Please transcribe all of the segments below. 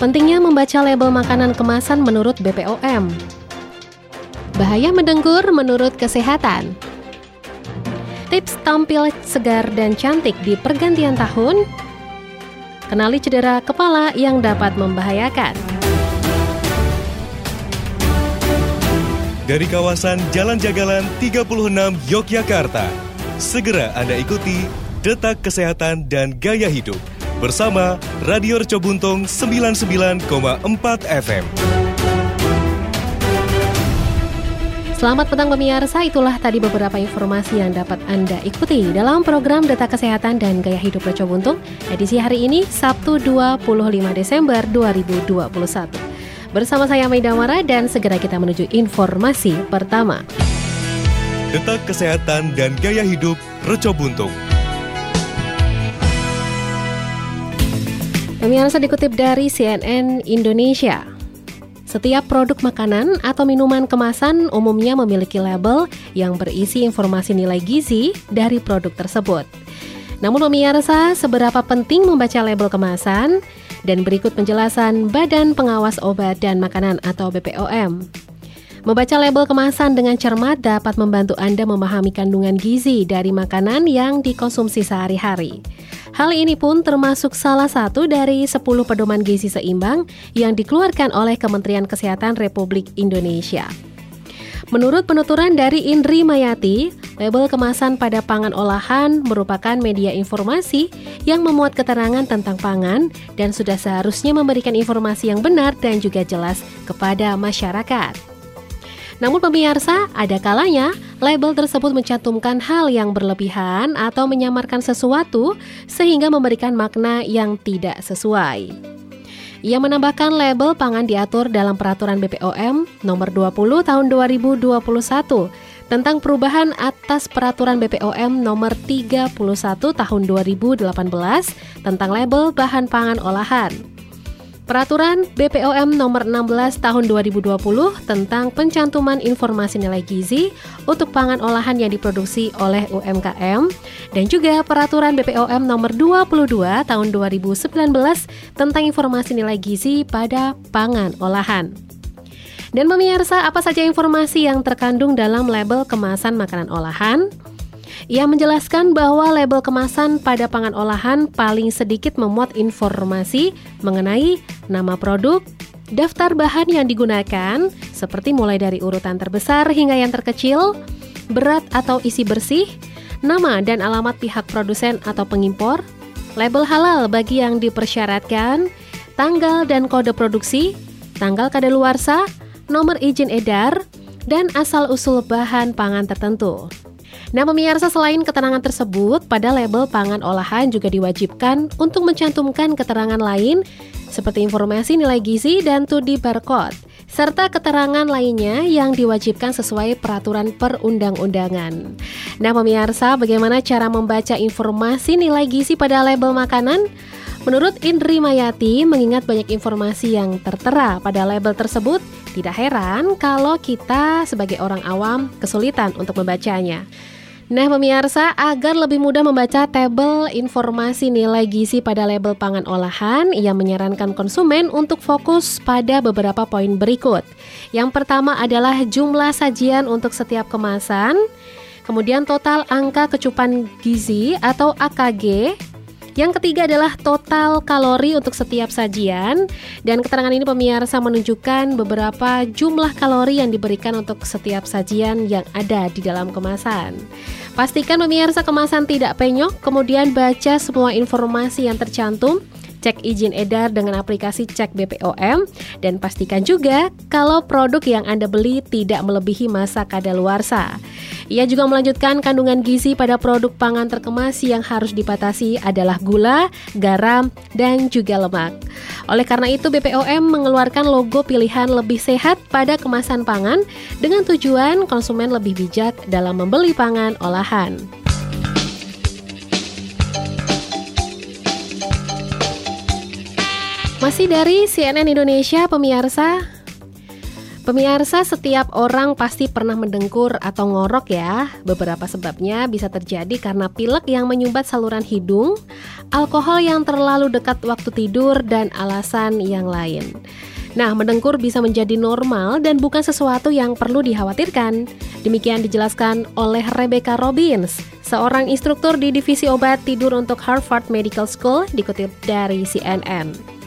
Pentingnya membaca label makanan kemasan menurut BPOM. Bahaya mendengkur menurut kesehatan. Tips tampil segar dan cantik di pergantian tahun. Kenali cedera kepala yang dapat membahayakan. Dari kawasan Jalan Jagalan 36 Yogyakarta, segera Anda ikuti Detak Kesehatan dan Gaya Hidup bersama Radio Reco Buntung 99,4 FM. Selamat petang pemirsa, itulah tadi beberapa informasi yang dapat Anda ikuti dalam program Data Kesehatan dan Gaya Hidup Reco Buntung edisi hari ini Sabtu 25 Desember 2021. Bersama saya Maida Mara dan segera kita menuju informasi pertama. Detak Kesehatan dan Gaya Hidup Reco Buntung. Pemirsa dikutip dari CNN Indonesia. Setiap produk makanan atau minuman kemasan umumnya memiliki label yang berisi informasi nilai gizi dari produk tersebut. Namun pemirsa, seberapa penting membaca label kemasan? Dan berikut penjelasan Badan Pengawas Obat dan Makanan atau BPOM. Membaca label kemasan dengan cermat dapat membantu Anda memahami kandungan gizi dari makanan yang dikonsumsi sehari-hari. Hal ini pun termasuk salah satu dari 10 pedoman gizi seimbang yang dikeluarkan oleh Kementerian Kesehatan Republik Indonesia. Menurut penuturan dari Indri Mayati, label kemasan pada pangan olahan merupakan media informasi yang memuat keterangan tentang pangan dan sudah seharusnya memberikan informasi yang benar dan juga jelas kepada masyarakat. Namun pemirsa, ada kalanya label tersebut mencantumkan hal yang berlebihan atau menyamarkan sesuatu sehingga memberikan makna yang tidak sesuai. Ia menambahkan label pangan diatur dalam peraturan BPOM nomor 20 tahun 2021 tentang perubahan atas peraturan BPOM nomor 31 tahun 2018 tentang label bahan pangan olahan. Peraturan BPOM nomor 16 tahun 2020 tentang pencantuman informasi nilai gizi untuk pangan olahan yang diproduksi oleh UMKM dan juga Peraturan BPOM nomor 22 tahun 2019 tentang informasi nilai gizi pada pangan olahan. Dan pemirsa, apa saja informasi yang terkandung dalam label kemasan makanan olahan? Ia menjelaskan bahwa label kemasan pada pangan olahan paling sedikit memuat informasi mengenai nama produk, daftar bahan yang digunakan, seperti mulai dari urutan terbesar hingga yang terkecil, berat atau isi bersih, nama dan alamat pihak produsen atau pengimpor, label halal bagi yang dipersyaratkan, tanggal dan kode produksi, tanggal kadaluarsa, nomor izin edar, dan asal-usul bahan pangan tertentu. Nah, pemirsa selain keterangan tersebut, pada label pangan olahan juga diwajibkan untuk mencantumkan keterangan lain seperti informasi nilai gizi dan tudi barcode serta keterangan lainnya yang diwajibkan sesuai peraturan perundang-undangan. Nah, pemirsa, bagaimana cara membaca informasi nilai gizi pada label makanan? Menurut Indri Mayati, mengingat banyak informasi yang tertera pada label tersebut, tidak heran kalau kita sebagai orang awam kesulitan untuk membacanya. Nah, pemirsa, agar lebih mudah membaca tabel informasi nilai gizi pada label pangan olahan, ia menyarankan konsumen untuk fokus pada beberapa poin berikut. Yang pertama adalah jumlah sajian untuk setiap kemasan, kemudian total angka kecupan gizi atau AKG, yang ketiga adalah total kalori untuk setiap sajian dan keterangan ini pemirsa menunjukkan beberapa jumlah kalori yang diberikan untuk setiap sajian yang ada di dalam kemasan. Pastikan pemirsa kemasan tidak penyok, kemudian baca semua informasi yang tercantum cek izin edar dengan aplikasi cek BPOM, dan pastikan juga kalau produk yang Anda beli tidak melebihi masa kadaluarsa. Ia juga melanjutkan kandungan gizi pada produk pangan terkemas yang harus dipatasi adalah gula, garam, dan juga lemak. Oleh karena itu BPOM mengeluarkan logo pilihan lebih sehat pada kemasan pangan dengan tujuan konsumen lebih bijak dalam membeli pangan olahan. Masih dari CNN Indonesia, pemirsa. Pemirsa, setiap orang pasti pernah mendengkur atau ngorok ya. Beberapa sebabnya bisa terjadi karena pilek yang menyumbat saluran hidung, alkohol yang terlalu dekat waktu tidur, dan alasan yang lain. Nah, mendengkur bisa menjadi normal dan bukan sesuatu yang perlu dikhawatirkan. Demikian dijelaskan oleh Rebecca Robbins, seorang instruktur di divisi obat tidur untuk Harvard Medical School, dikutip dari CNN.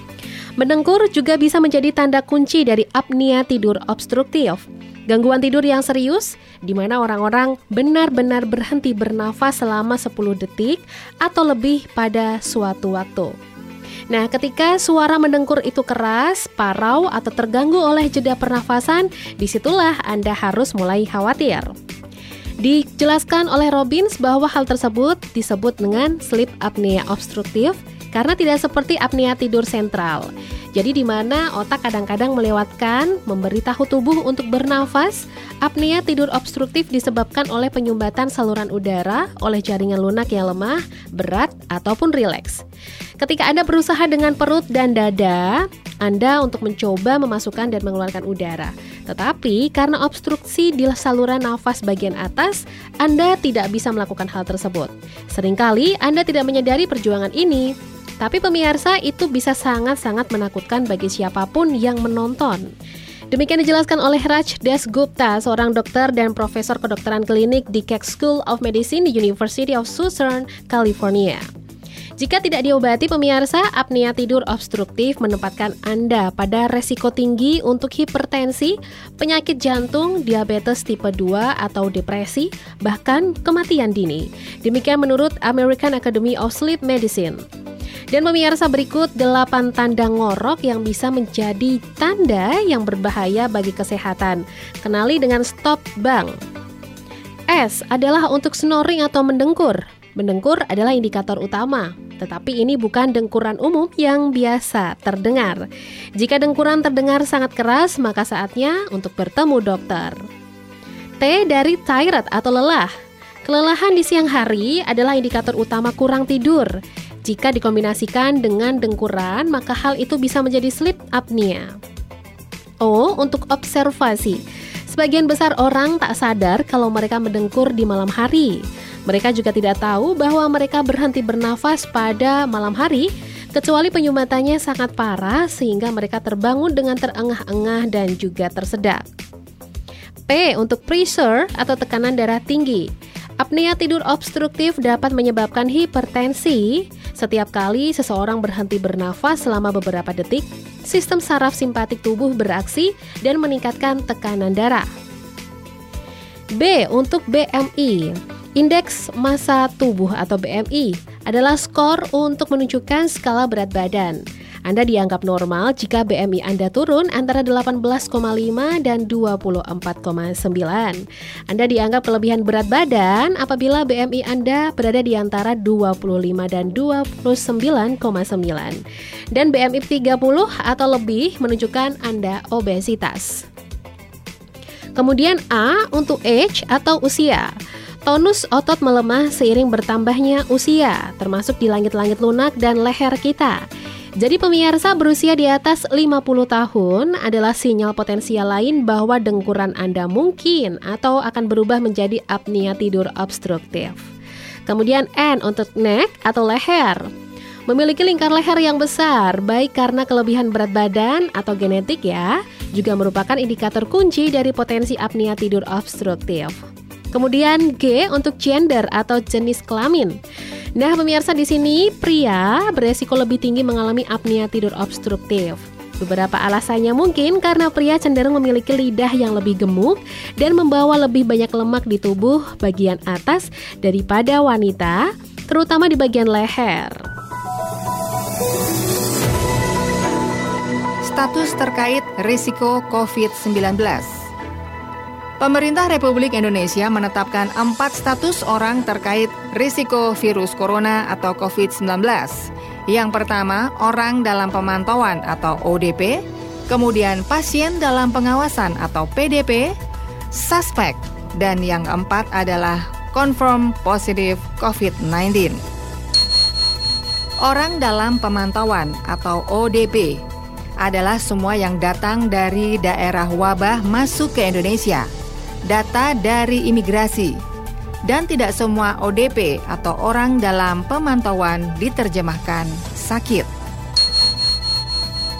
Mendengkur juga bisa menjadi tanda kunci dari apnea tidur obstruktif. Gangguan tidur yang serius, di mana orang-orang benar-benar berhenti bernafas selama 10 detik atau lebih pada suatu waktu. Nah, ketika suara mendengkur itu keras, parau, atau terganggu oleh jeda pernafasan, di situlah Anda harus mulai khawatir. Dijelaskan oleh Robbins bahwa hal tersebut disebut dengan sleep apnea obstruktif karena tidak seperti apnea tidur sentral. Jadi di mana otak kadang-kadang melewatkan memberitahu tubuh untuk bernafas, apnea tidur obstruktif disebabkan oleh penyumbatan saluran udara oleh jaringan lunak yang lemah, berat, ataupun rileks. Ketika Anda berusaha dengan perut dan dada, Anda untuk mencoba memasukkan dan mengeluarkan udara. Tetapi karena obstruksi di saluran nafas bagian atas, Anda tidak bisa melakukan hal tersebut. Seringkali Anda tidak menyadari perjuangan ini, tapi pemirsa itu bisa sangat-sangat menakutkan bagi siapa pun yang menonton. Demikian dijelaskan oleh Raj Desgupta, seorang dokter dan profesor kedokteran klinik di Keck School of Medicine di University of Southern California. Jika tidak diobati pemirsa, apnea tidur obstruktif menempatkan Anda pada resiko tinggi untuk hipertensi, penyakit jantung, diabetes tipe 2 atau depresi, bahkan kematian dini. Demikian menurut American Academy of Sleep Medicine. Dan pemirsa berikut 8 tanda ngorok yang bisa menjadi tanda yang berbahaya bagi kesehatan. Kenali dengan stop bang. S adalah untuk snoring atau mendengkur. Mendengkur adalah indikator utama, tetapi ini bukan dengkuran umum yang biasa terdengar. Jika dengkuran terdengar sangat keras, maka saatnya untuk bertemu dokter. T dari tired atau lelah. Kelelahan di siang hari adalah indikator utama kurang tidur. Jika dikombinasikan dengan dengkuran, maka hal itu bisa menjadi sleep apnea. O untuk observasi. Sebagian besar orang tak sadar kalau mereka mendengkur di malam hari. Mereka juga tidak tahu bahwa mereka berhenti bernafas pada malam hari, kecuali penyumbatannya sangat parah sehingga mereka terbangun dengan terengah-engah dan juga tersedak. P untuk pressure atau tekanan darah tinggi. Apnea tidur obstruktif dapat menyebabkan hipertensi, setiap kali seseorang berhenti bernafas selama beberapa detik, sistem saraf simpatik tubuh beraksi dan meningkatkan tekanan darah. B untuk BMI. Indeks massa tubuh atau BMI adalah skor untuk menunjukkan skala berat badan. Anda dianggap normal jika BMI Anda turun antara 18,5 dan 24,9. Anda dianggap kelebihan berat badan apabila BMI Anda berada di antara 25 dan 29,9. Dan BMI 30 atau lebih menunjukkan Anda obesitas. Kemudian A untuk age atau usia. Tonus otot melemah seiring bertambahnya usia, termasuk di langit-langit lunak dan leher kita. Jadi pemirsa berusia di atas 50 tahun adalah sinyal potensial lain bahwa dengkuran Anda mungkin atau akan berubah menjadi apnea tidur obstruktif. Kemudian N untuk neck atau leher. Memiliki lingkar leher yang besar, baik karena kelebihan berat badan atau genetik ya, juga merupakan indikator kunci dari potensi apnea tidur obstruktif. Kemudian G untuk gender atau jenis kelamin. Nah, pemirsa di sini pria beresiko lebih tinggi mengalami apnea tidur obstruktif. Beberapa alasannya mungkin karena pria cenderung memiliki lidah yang lebih gemuk dan membawa lebih banyak lemak di tubuh bagian atas daripada wanita, terutama di bagian leher. Status terkait risiko COVID-19 Pemerintah Republik Indonesia menetapkan empat status orang terkait risiko virus corona atau COVID-19. Yang pertama, orang dalam pemantauan atau ODP, kemudian pasien dalam pengawasan atau PDP, suspek, dan yang keempat adalah confirm positif COVID-19. Orang dalam pemantauan atau ODP adalah semua yang datang dari daerah wabah masuk ke Indonesia. Data dari imigrasi dan tidak semua ODP atau orang dalam pemantauan diterjemahkan sakit.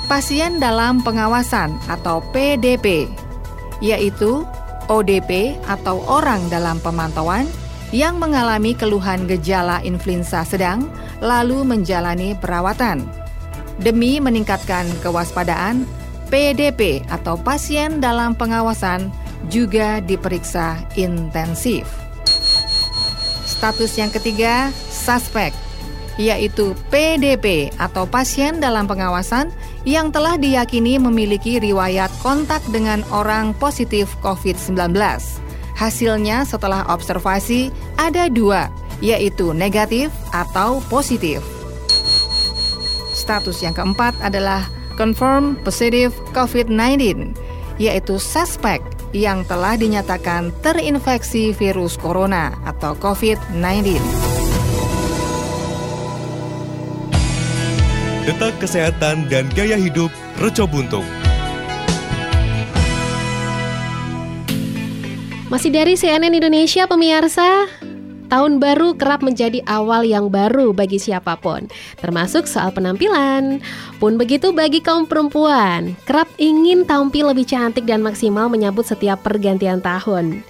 Pasien dalam pengawasan atau PDP, yaitu ODP atau orang dalam pemantauan yang mengalami keluhan gejala influenza sedang lalu menjalani perawatan. Demi meningkatkan kewaspadaan, PDP atau pasien dalam pengawasan juga diperiksa intensif. Status yang ketiga, suspek, yaitu PDP atau pasien dalam pengawasan yang telah diyakini memiliki riwayat kontak dengan orang positif COVID-19. Hasilnya setelah observasi ada dua, yaitu negatif atau positif. Status yang keempat adalah confirm positive COVID-19, yaitu suspek yang telah dinyatakan terinfeksi virus corona atau COVID-19. Detak Kesehatan dan Gaya Hidup Reco Buntung. Masih dari CNN Indonesia pemirsa, Tahun baru kerap menjadi awal yang baru bagi siapa pun, termasuk soal penampilan. Pun begitu bagi kaum perempuan, kerap ingin tampil lebih cantik dan maksimal menyambut setiap pergantian tahun.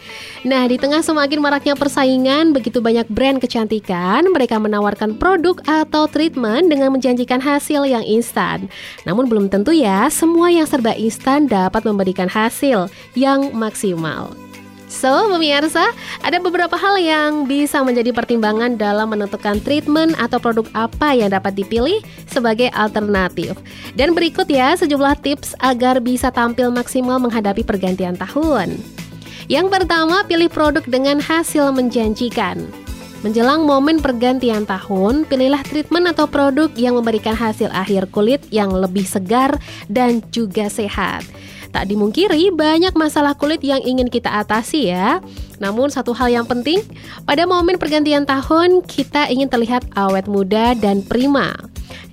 Nah, di tengah semakin maraknya persaingan, begitu banyak brand kecantikan, mereka menawarkan produk atau treatment dengan menjanjikan hasil yang instan. Namun belum tentu ya, semua yang serba instan dapat memberikan hasil yang maksimal. So, pemirsa, ada beberapa hal yang bisa menjadi pertimbangan dalam menentukan treatment atau produk apa yang dapat dipilih sebagai alternatif. Dan berikut ya sejumlah tips agar bisa tampil maksimal menghadapi pergantian tahun. Yang pertama, pilih produk dengan hasil menjanjikan. Menjelang momen pergantian tahun, pilihlah treatment atau produk yang memberikan hasil akhir kulit yang lebih segar dan juga sehat. Tak dimungkiri banyak masalah kulit yang ingin kita atasi ya. Namun satu hal yang penting, pada momen pergantian tahun kita ingin terlihat awet muda dan prima.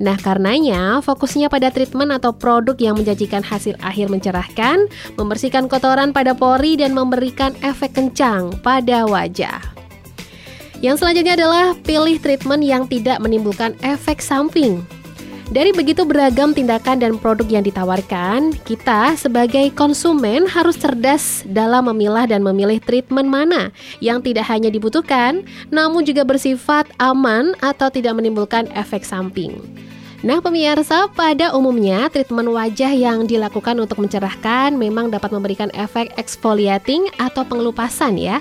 Nah, karenanya fokusnya pada treatment atau produk yang menjanjikan hasil akhir mencerahkan, membersihkan kotoran pada pori dan memberikan efek kencang pada wajah. Yang selanjutnya adalah pilih treatment yang tidak menimbulkan efek samping. Dari begitu beragam tindakan dan produk yang ditawarkan, kita sebagai konsumen harus cerdas dalam memilah dan memilih treatment mana yang tidak hanya dibutuhkan, namun juga bersifat aman atau tidak menimbulkan efek samping. Nah, pemirsa, pada umumnya treatment wajah yang dilakukan untuk mencerahkan memang dapat memberikan efek exfoliating atau pengelupasan ya.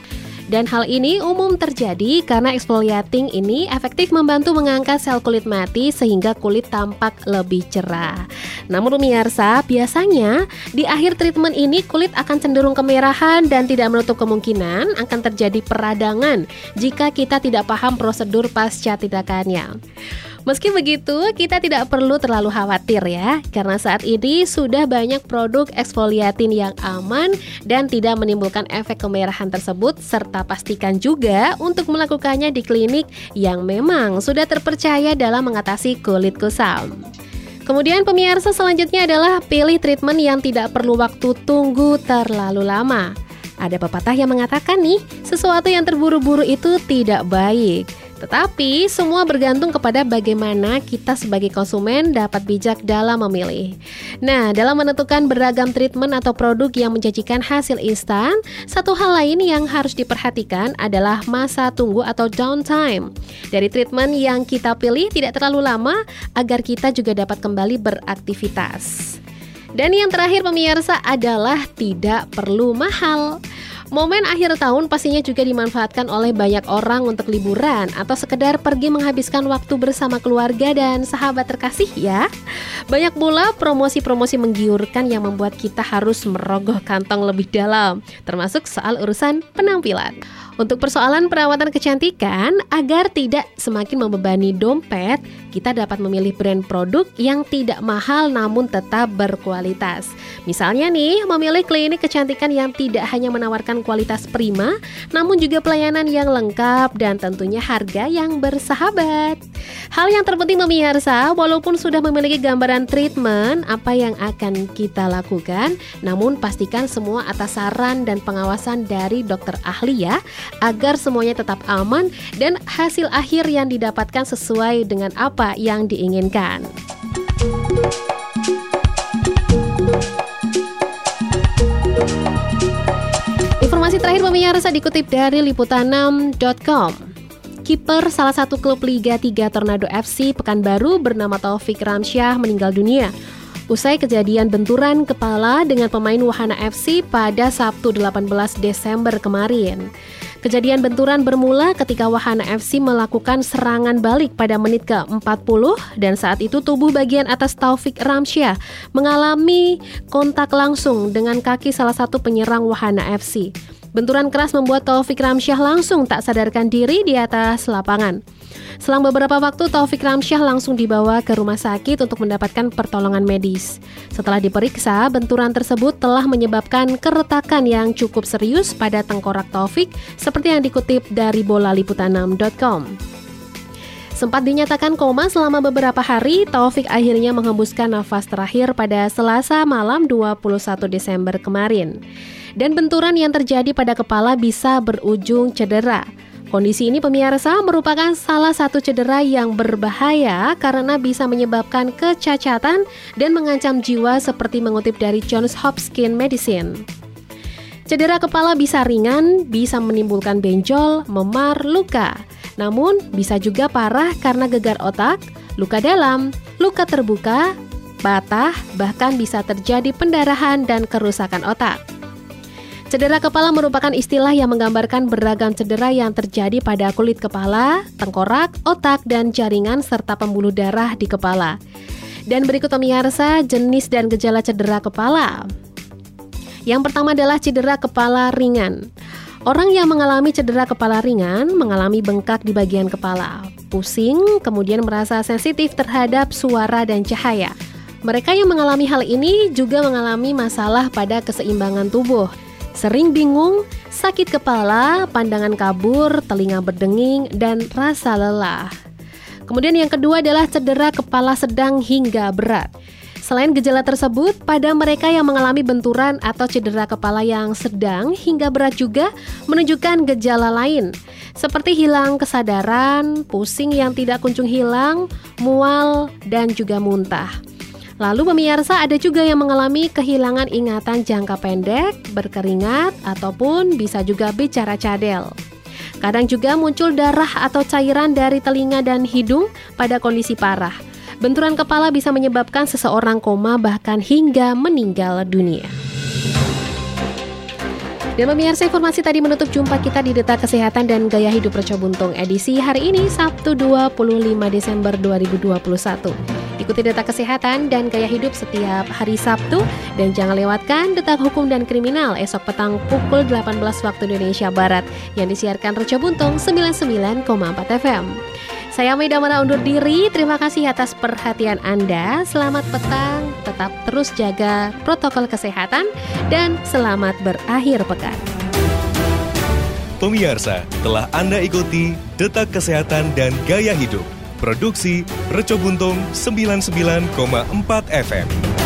Dan hal ini umum terjadi karena exfoliating ini efektif membantu mengangkat sel kulit mati sehingga kulit tampak lebih cerah. Namun pemirsa, biasanya di akhir treatment ini kulit akan cenderung kemerahan dan tidak menutup kemungkinan akan terjadi peradangan jika kita tidak paham prosedur pasca tindakannya. Meski begitu, kita tidak perlu terlalu khawatir ya, karena saat ini sudah banyak produk eksfoliatin yang aman dan tidak menimbulkan efek kemerahan tersebut, serta pastikan juga untuk melakukannya di klinik yang memang sudah terpercaya dalam mengatasi kulit kusam. Kemudian pemirsa selanjutnya adalah pilih treatment yang tidak perlu waktu tunggu terlalu lama. Ada pepatah yang mengatakan nih, sesuatu yang terburu-buru itu tidak baik. Tetapi semua bergantung kepada bagaimana kita sebagai konsumen dapat bijak dalam memilih. Nah, dalam menentukan beragam treatment atau produk yang menjanjikan hasil instan, satu hal lain yang harus diperhatikan adalah masa tunggu atau downtime. Dari treatment yang kita pilih tidak terlalu lama agar kita juga dapat kembali beraktivitas. Dan yang terakhir pemirsa adalah tidak perlu mahal. Momen akhir tahun pastinya juga dimanfaatkan oleh banyak orang untuk liburan atau sekedar pergi menghabiskan waktu bersama keluarga dan sahabat terkasih ya. Banyak pula promosi-promosi menggiurkan yang membuat kita harus merogoh kantong lebih dalam, termasuk soal urusan penampilan. Untuk persoalan perawatan kecantikan, agar tidak semakin membebani dompet, kita dapat memilih brand produk yang tidak mahal namun tetap berkualitas. Misalnya nih, memilih klinik kecantikan yang tidak hanya menawarkan kualitas prima, namun juga pelayanan yang lengkap dan tentunya harga yang bersahabat. Hal yang terpenting pemirsa, walaupun sudah memiliki gambaran treatment apa yang akan kita lakukan, namun pastikan semua atas saran dan pengawasan dari dokter ahli ya, agar semuanya tetap aman dan hasil akhir yang didapatkan sesuai dengan apa yang diinginkan. Informasi terakhir pemirsa dikutip dari liputanam.com. Kiper salah satu klub Liga 3 Tornado FC Pekanbaru bernama Taufik Ramsyah meninggal dunia usai kejadian benturan kepala dengan pemain Wahana FC pada Sabtu 18 Desember kemarin. Kejadian benturan bermula ketika Wahana FC melakukan serangan balik pada menit ke-40 dan saat itu tubuh bagian atas Taufik Ramsyah mengalami kontak langsung dengan kaki salah satu penyerang Wahana FC. Benturan keras membuat Taufik Ramsyah langsung tak sadarkan diri di atas lapangan. Selang beberapa waktu, Taufik Ramsyah langsung dibawa ke rumah sakit untuk mendapatkan pertolongan medis. Setelah diperiksa, benturan tersebut telah menyebabkan keretakan yang cukup serius pada tengkorak Taufik, seperti yang dikutip dari bolaliputanam.com. Sempat dinyatakan koma selama beberapa hari, Taufik akhirnya menghembuskan nafas terakhir pada Selasa malam 21 Desember kemarin dan benturan yang terjadi pada kepala bisa berujung cedera. Kondisi ini pemirsa merupakan salah satu cedera yang berbahaya karena bisa menyebabkan kecacatan dan mengancam jiwa seperti mengutip dari Johns Hopkins Medicine. Cedera kepala bisa ringan, bisa menimbulkan benjol, memar, luka. Namun bisa juga parah karena gegar otak, luka dalam, luka terbuka, patah, bahkan bisa terjadi pendarahan dan kerusakan otak. Cedera kepala merupakan istilah yang menggambarkan beragam cedera yang terjadi pada kulit kepala, tengkorak, otak, dan jaringan serta pembuluh darah di kepala. Dan berikut pemirsa jenis dan gejala cedera kepala. Yang pertama adalah cedera kepala ringan. Orang yang mengalami cedera kepala ringan mengalami bengkak di bagian kepala, pusing, kemudian merasa sensitif terhadap suara dan cahaya. Mereka yang mengalami hal ini juga mengalami masalah pada keseimbangan tubuh sering bingung, sakit kepala, pandangan kabur, telinga berdenging, dan rasa lelah. Kemudian yang kedua adalah cedera kepala sedang hingga berat. Selain gejala tersebut, pada mereka yang mengalami benturan atau cedera kepala yang sedang hingga berat juga menunjukkan gejala lain, seperti hilang kesadaran, pusing yang tidak kunjung hilang, mual, dan juga muntah. Lalu pemirsa ada juga yang mengalami kehilangan ingatan jangka pendek, berkeringat, ataupun bisa juga bicara cadel. Kadang juga muncul darah atau cairan dari telinga dan hidung pada kondisi parah. Benturan kepala bisa menyebabkan seseorang koma bahkan hingga meninggal dunia. Dan pemirsa informasi tadi menutup jumpa kita di Deta Kesehatan dan Gaya Hidup Reco Buntung edisi hari ini Sabtu 25 Desember 2021. Ikuti Detak Kesehatan dan Gaya Hidup setiap hari Sabtu dan jangan lewatkan Detak Hukum dan Kriminal esok petang pukul 18 waktu Indonesia Barat yang disiarkan Reca Buntung 99,4 FM. Saya Maida Mana undur diri, terima kasih atas perhatian Anda. Selamat petang, tetap terus jaga protokol kesehatan, dan selamat berakhir pekan. Pemirsa, telah Anda ikuti Detak Kesehatan dan Gaya Hidup Produksi Reco Buntung 99,4 FM.